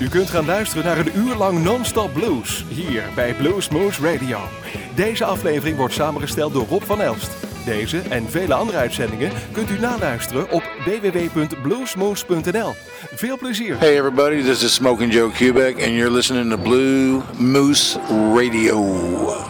U kunt gaan luisteren naar een uur lang non-stop blues hier bij Blues Moose Radio. Deze aflevering wordt samengesteld door Rob van Elst. Deze en vele andere uitzendingen kunt u naluisteren op www.bluesmoose.nl. Veel plezier. Hey everybody, this is Smoking Joe Kubek and you're listening to Blue Moose Radio.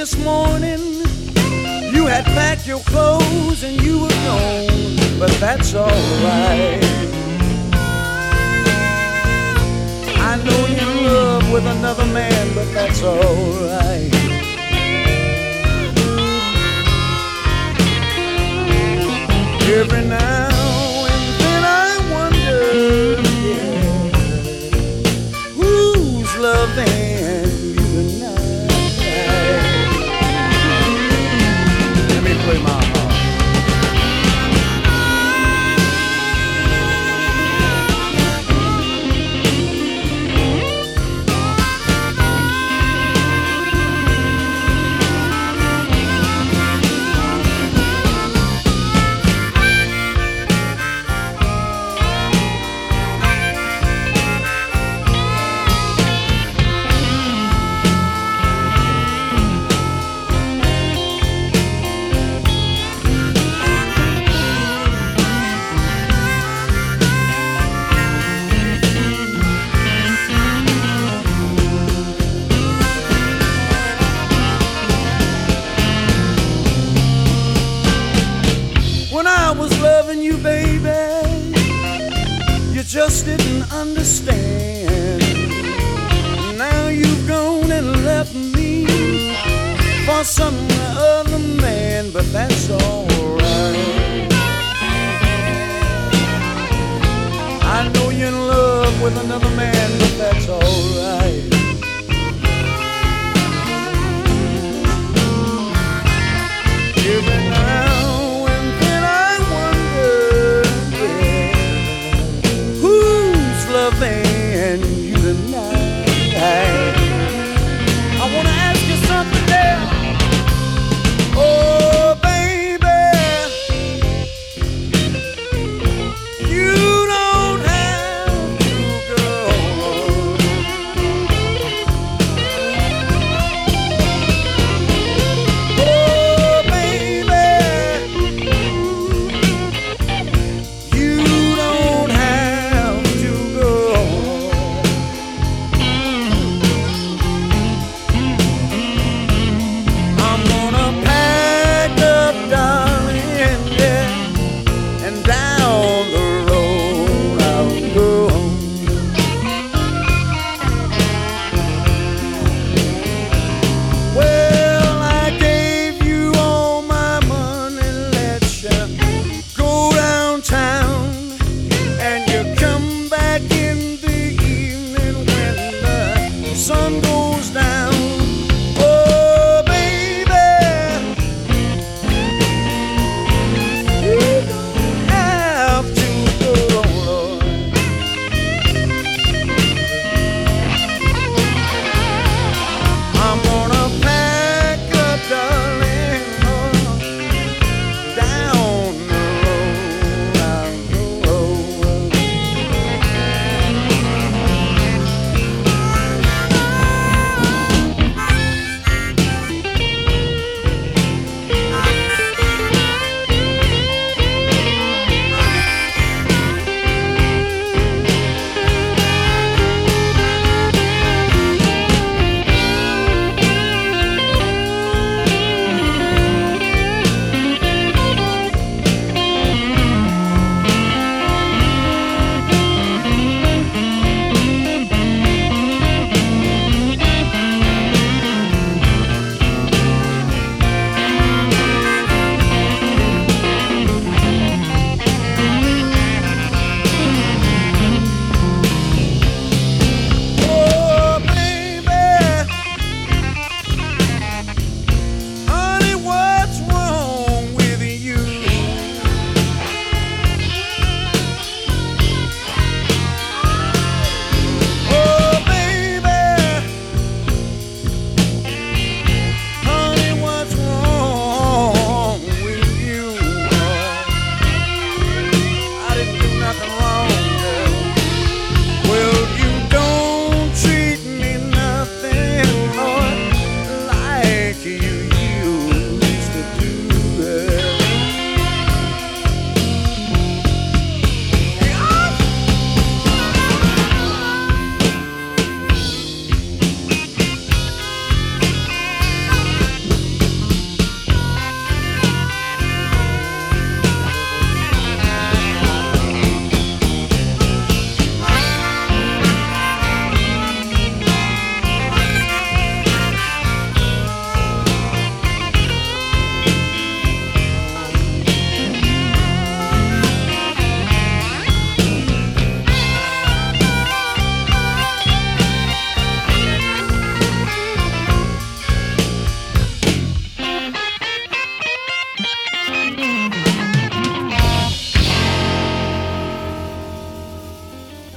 This morning, you had packed your clothes and you were gone, but that's alright. I know you're in love with another man, but that's alright. Every now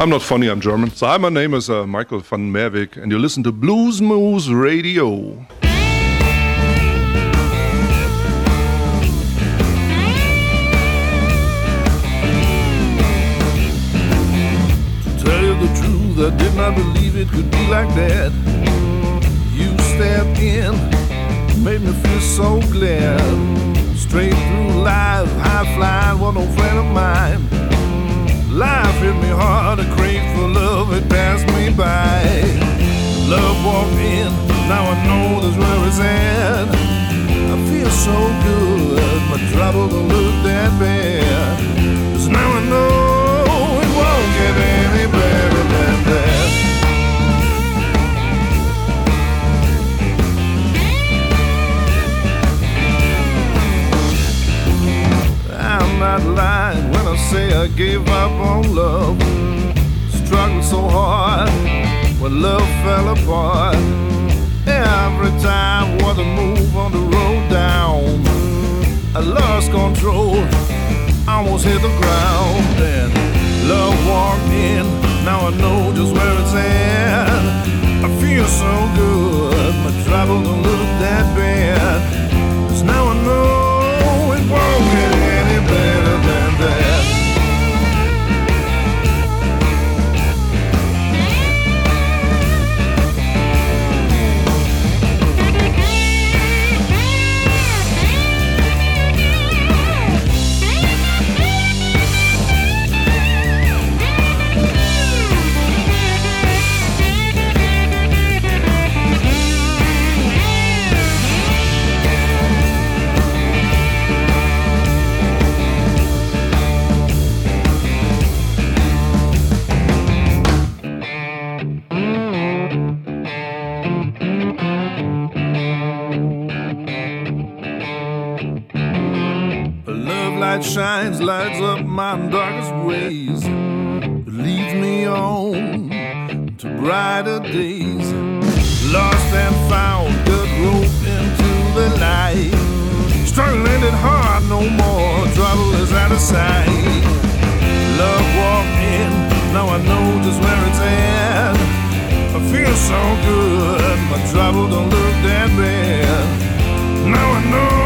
I'm not funny, I'm German. So, hi, my name is uh, Michael van Merwijk, and you listen to Blues Moose Radio. Tell you the truth, I did not believe it could be like that. You stepped in, made me feel so glad. Straight through life, high flying, was no friend of mine. Life hit me hard, a crave for love, it passed me by. Love walked in, now I know that's where it's at. I feel so good, my trouble don't look that bad. Cause now I know it won't get any better not lying when I say I gave up on love. Struggled so hard when love fell apart. Every time was a move on the road down. I lost control, almost hit the ground. Then love walked in, now I know just where it's at. I feel so good, my trouble don't look that bad. Cause now I know it won't shines, lights up my darkest ways, leads me on to brighter days. Lost and found, good rope into the light. Struggling it hard, no more trouble is out of sight. Love walked in, now I know just where it's at. I feel so good, my trouble don't look that bad. Now I know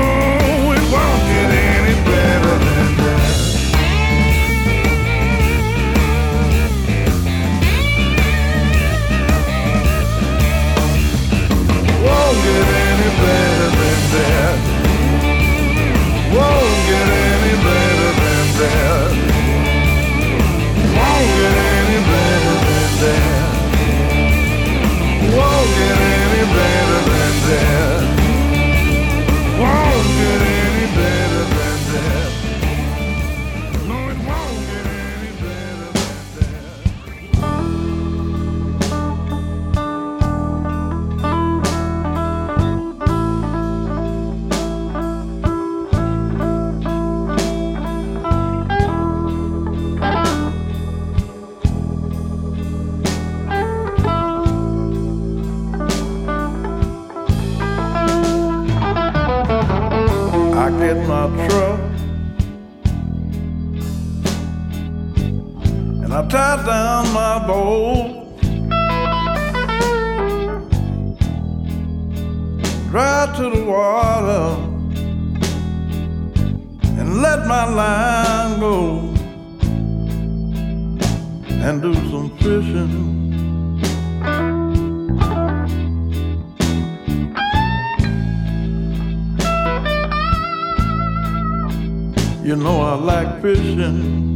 Drive to the water and let my line go and do some fishing. You know I like fishing.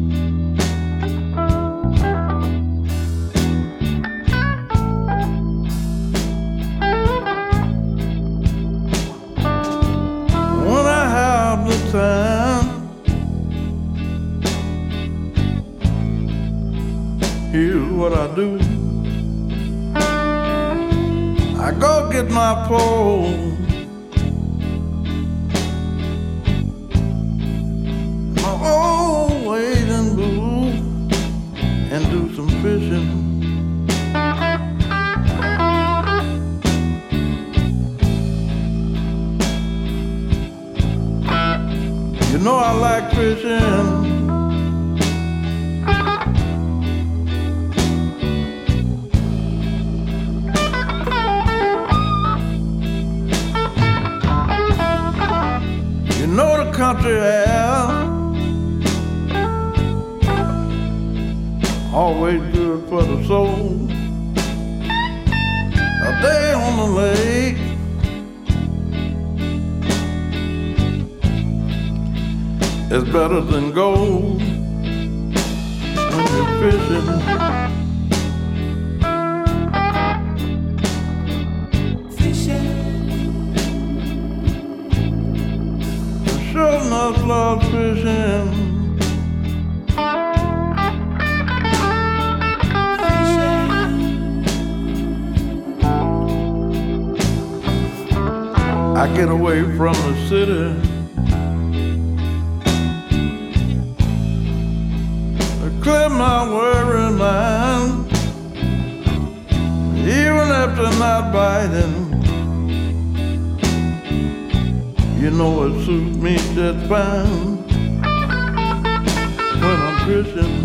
What I do. I go get my pole. my old wading boots and do some fishing. You know I like fishing. I get away from the city. I clear my worry mind, even after not biting. You know it suits me just fine when I'm fishing.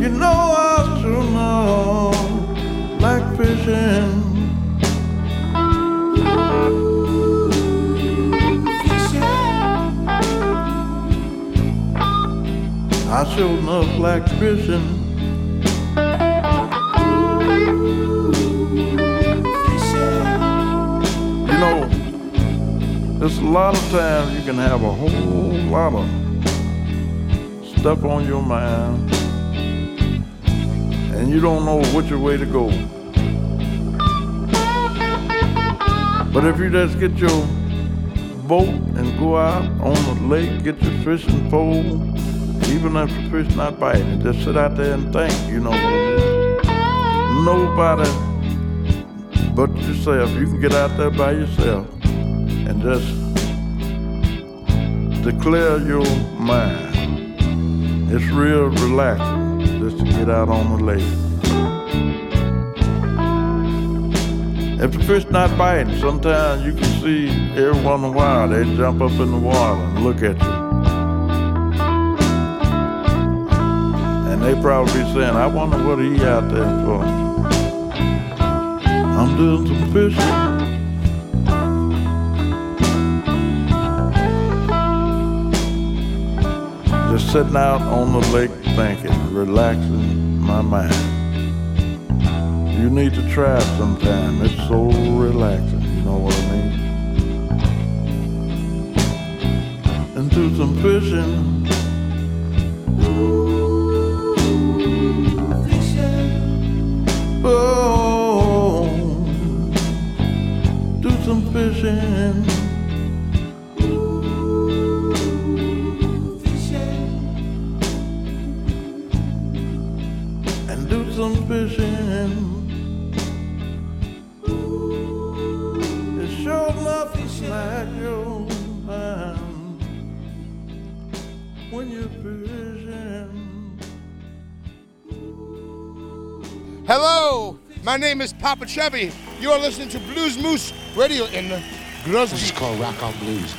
You know I sure know like fishing. I sure enough like fishing. There's a lot of times you can have a whole lot of stuff on your mind and you don't know which way to go. But if you just get your boat and go out on the lake, get your fishing pole, even if the fish not biting, just sit out there and think, you know? Nobody but yourself. You can get out there by yourself just declare your mind. It's real relaxing just to get out on the lake. If the fish not biting, sometimes you can see every once in a while they jump up in the water and look at you. And they probably be saying, I wonder what he out there for. I'm doing some fishing. Sitting out on the lake thinking, relaxing my mind. You need to try sometime. It's so relaxing, you know what I mean? And do some fishing. Oh, do some fishing. Hello, my name is Popa Chubby. You are listening to Blues Moose Radio in Groesbeek. This is called Rock on Blues,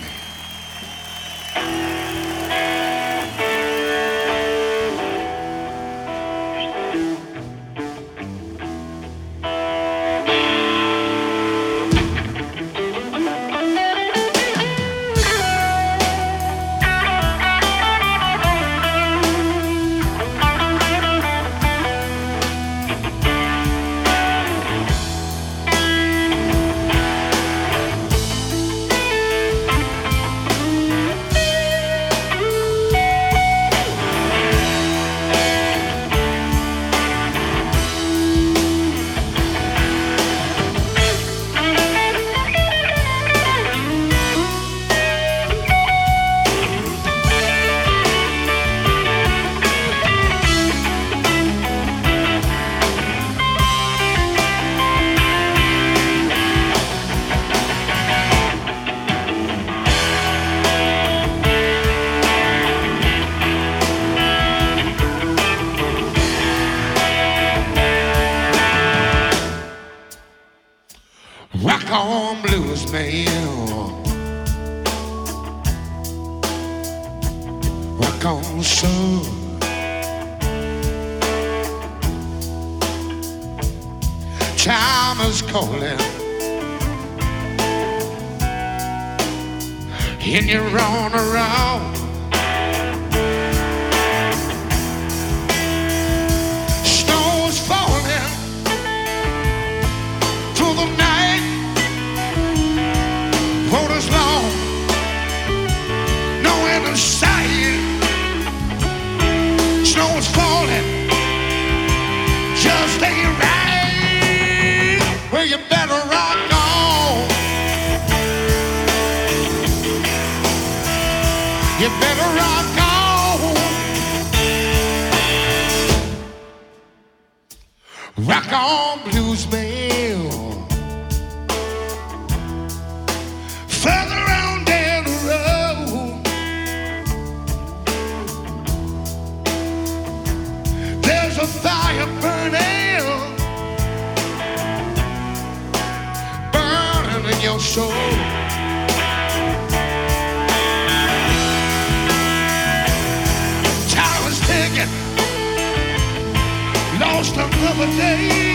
lost another day.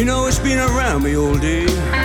You know it's been around me all day.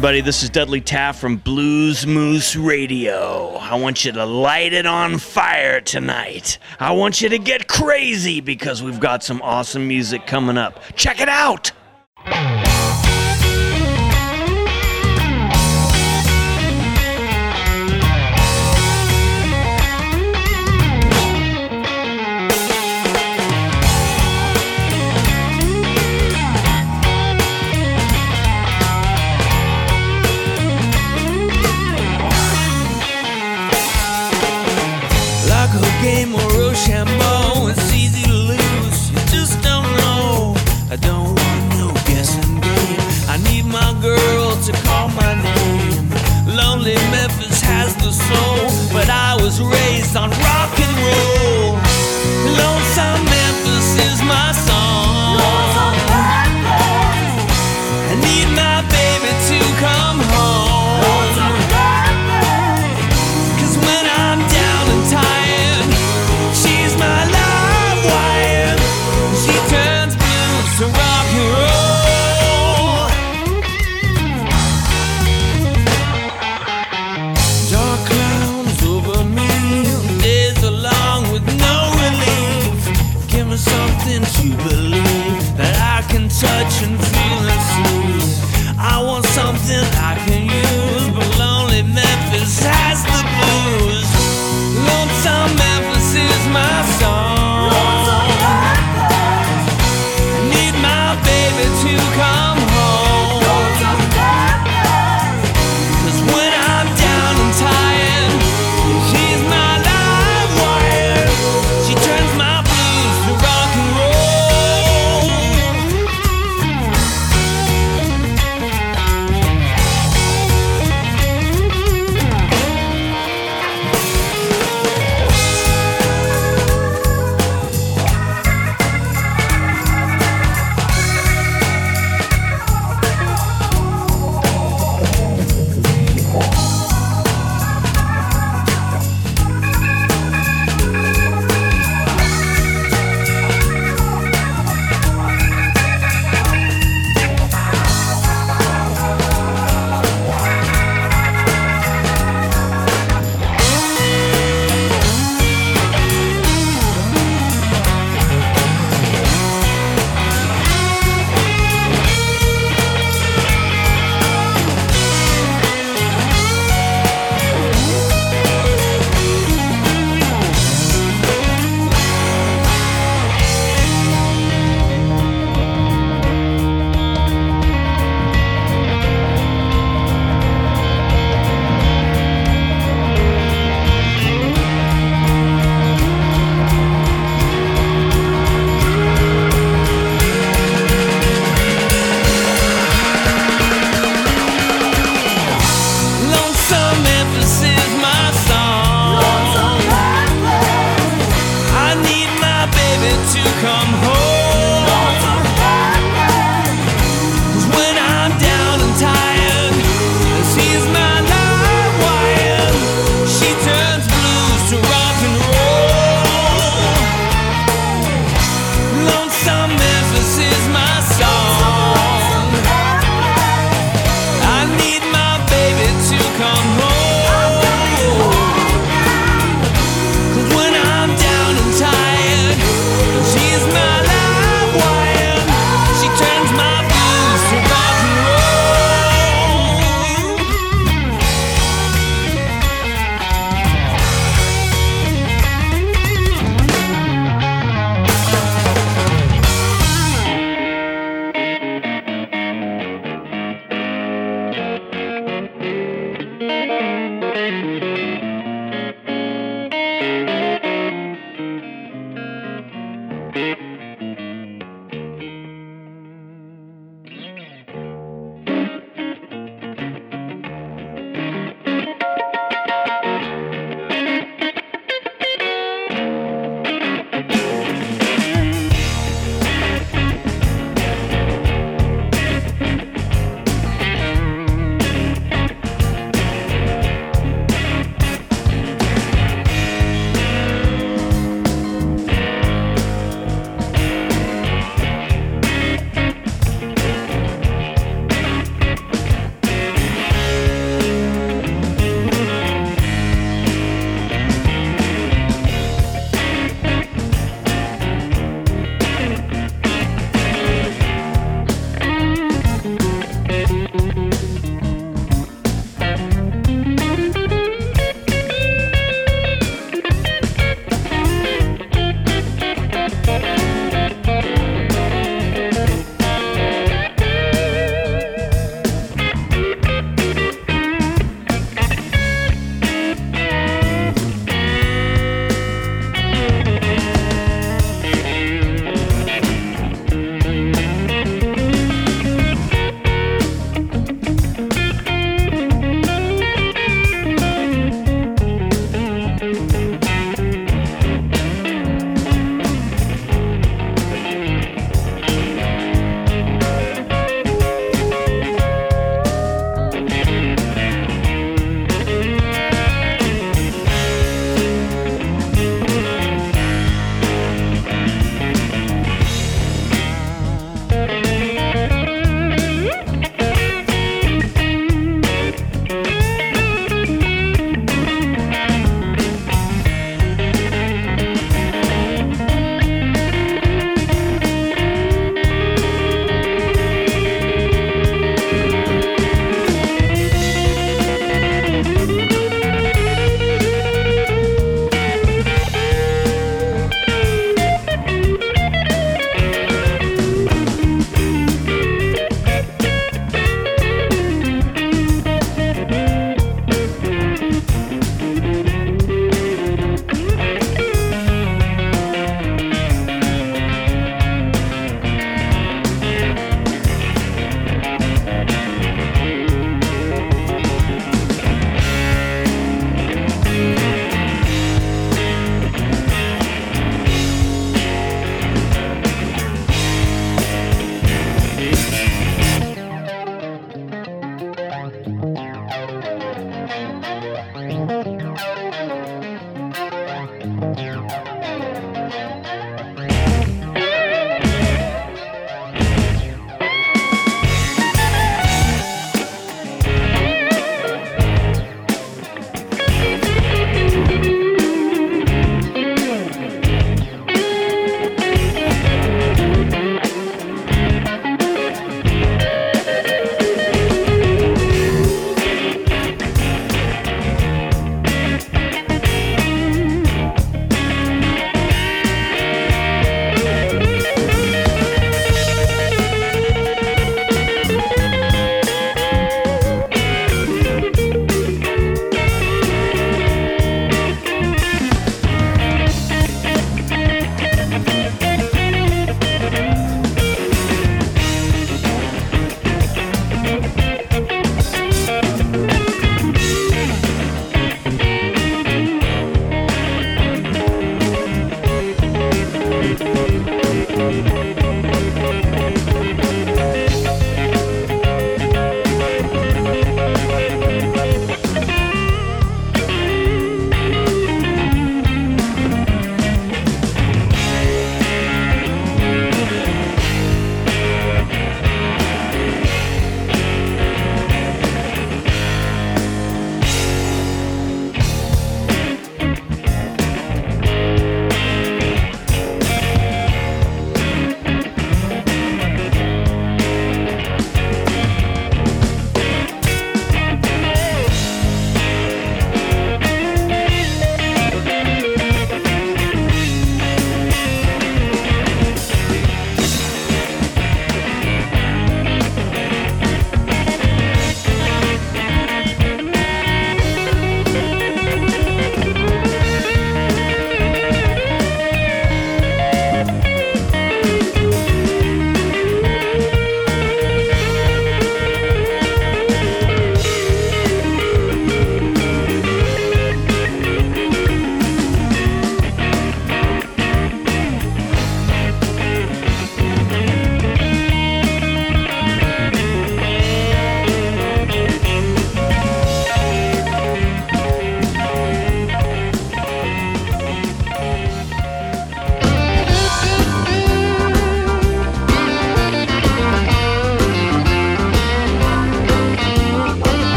everybody. This is Dudley Taft from Blues Moose Radio. I want you to light it on fire tonight. I want you to get crazy because we've got some awesome music coming up. Check it out!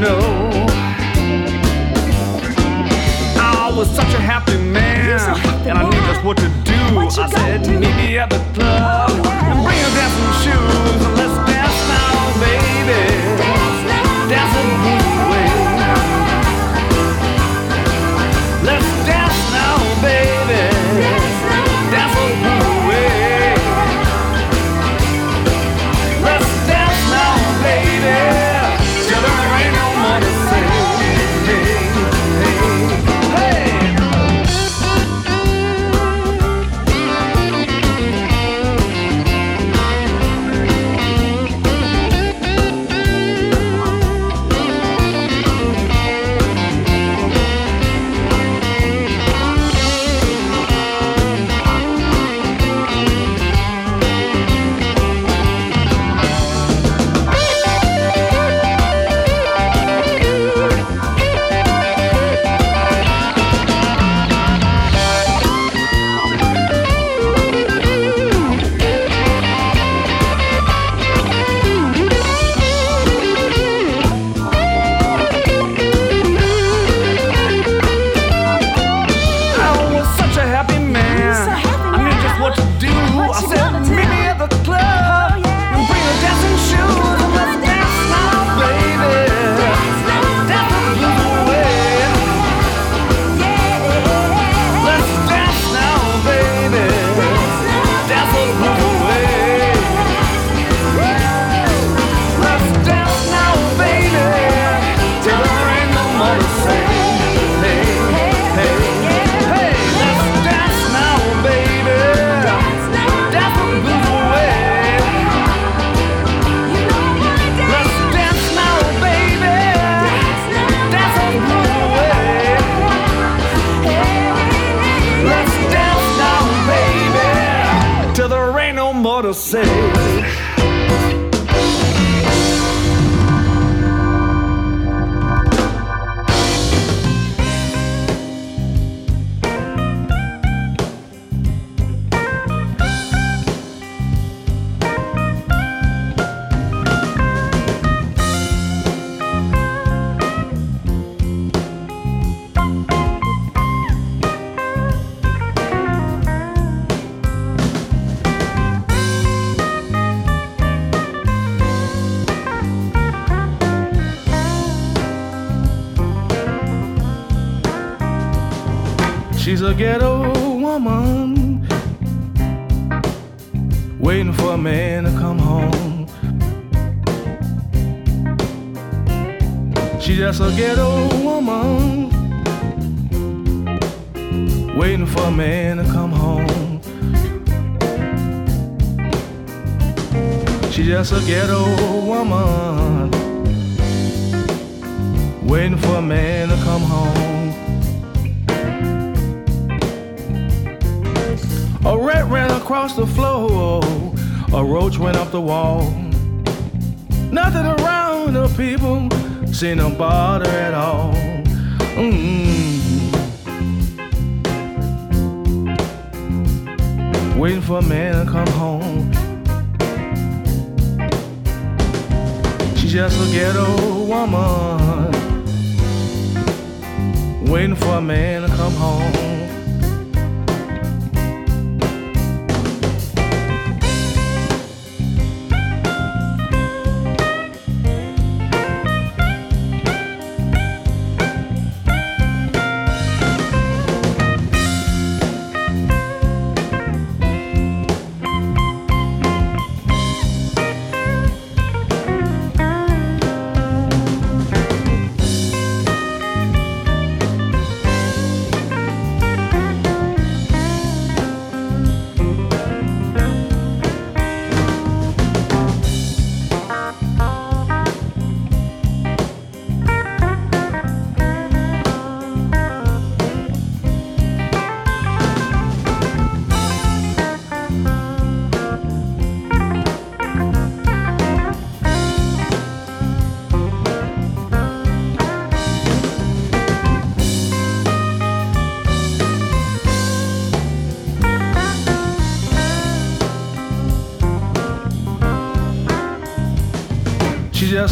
know. I was such a happy man, so happy and I knew just what to do. What I said, do? meet me at the club oh, yeah. and bring a dancing shoes. waiting for a man to come home. She's just a ghetto woman, waiting for a man to come home.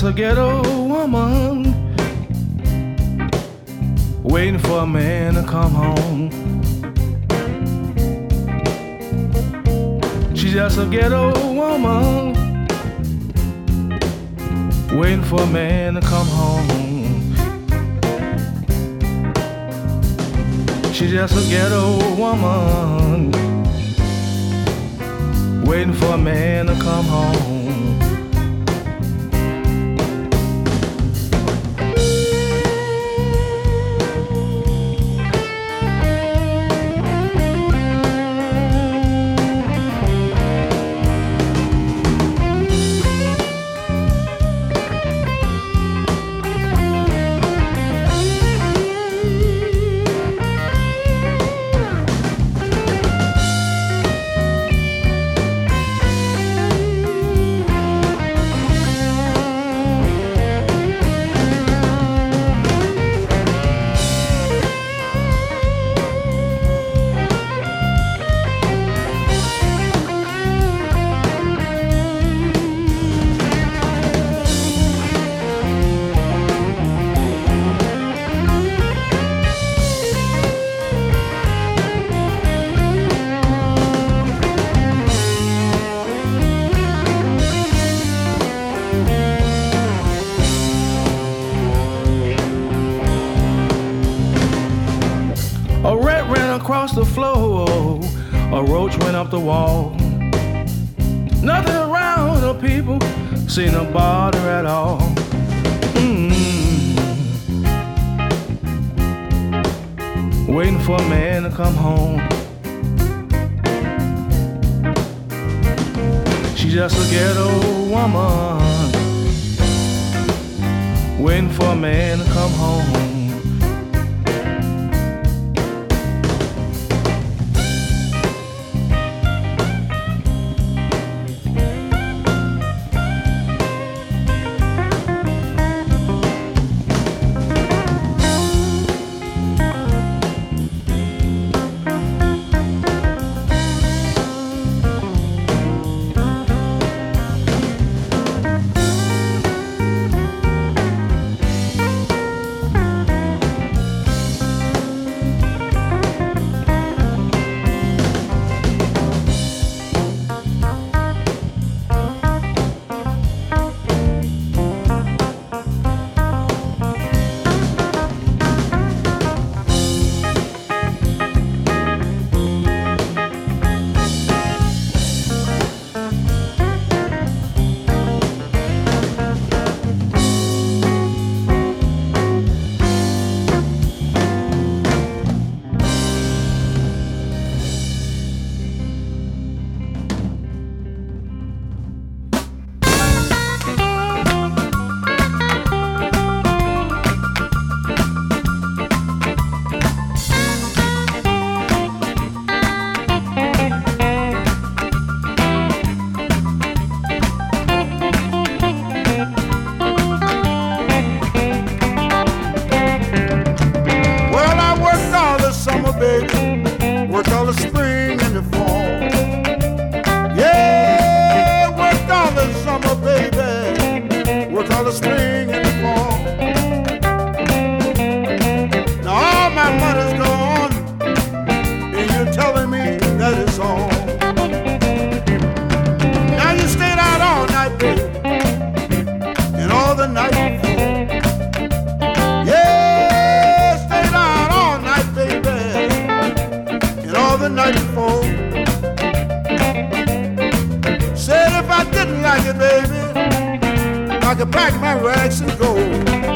A ghetto woman, waiting for a man to come home. She's just a ghetto woman, waiting for a man to come home. She's just a ghetto woman, waiting for a man to come home. The night before. Said if I didn't like it, baby, I could pack my rags and go.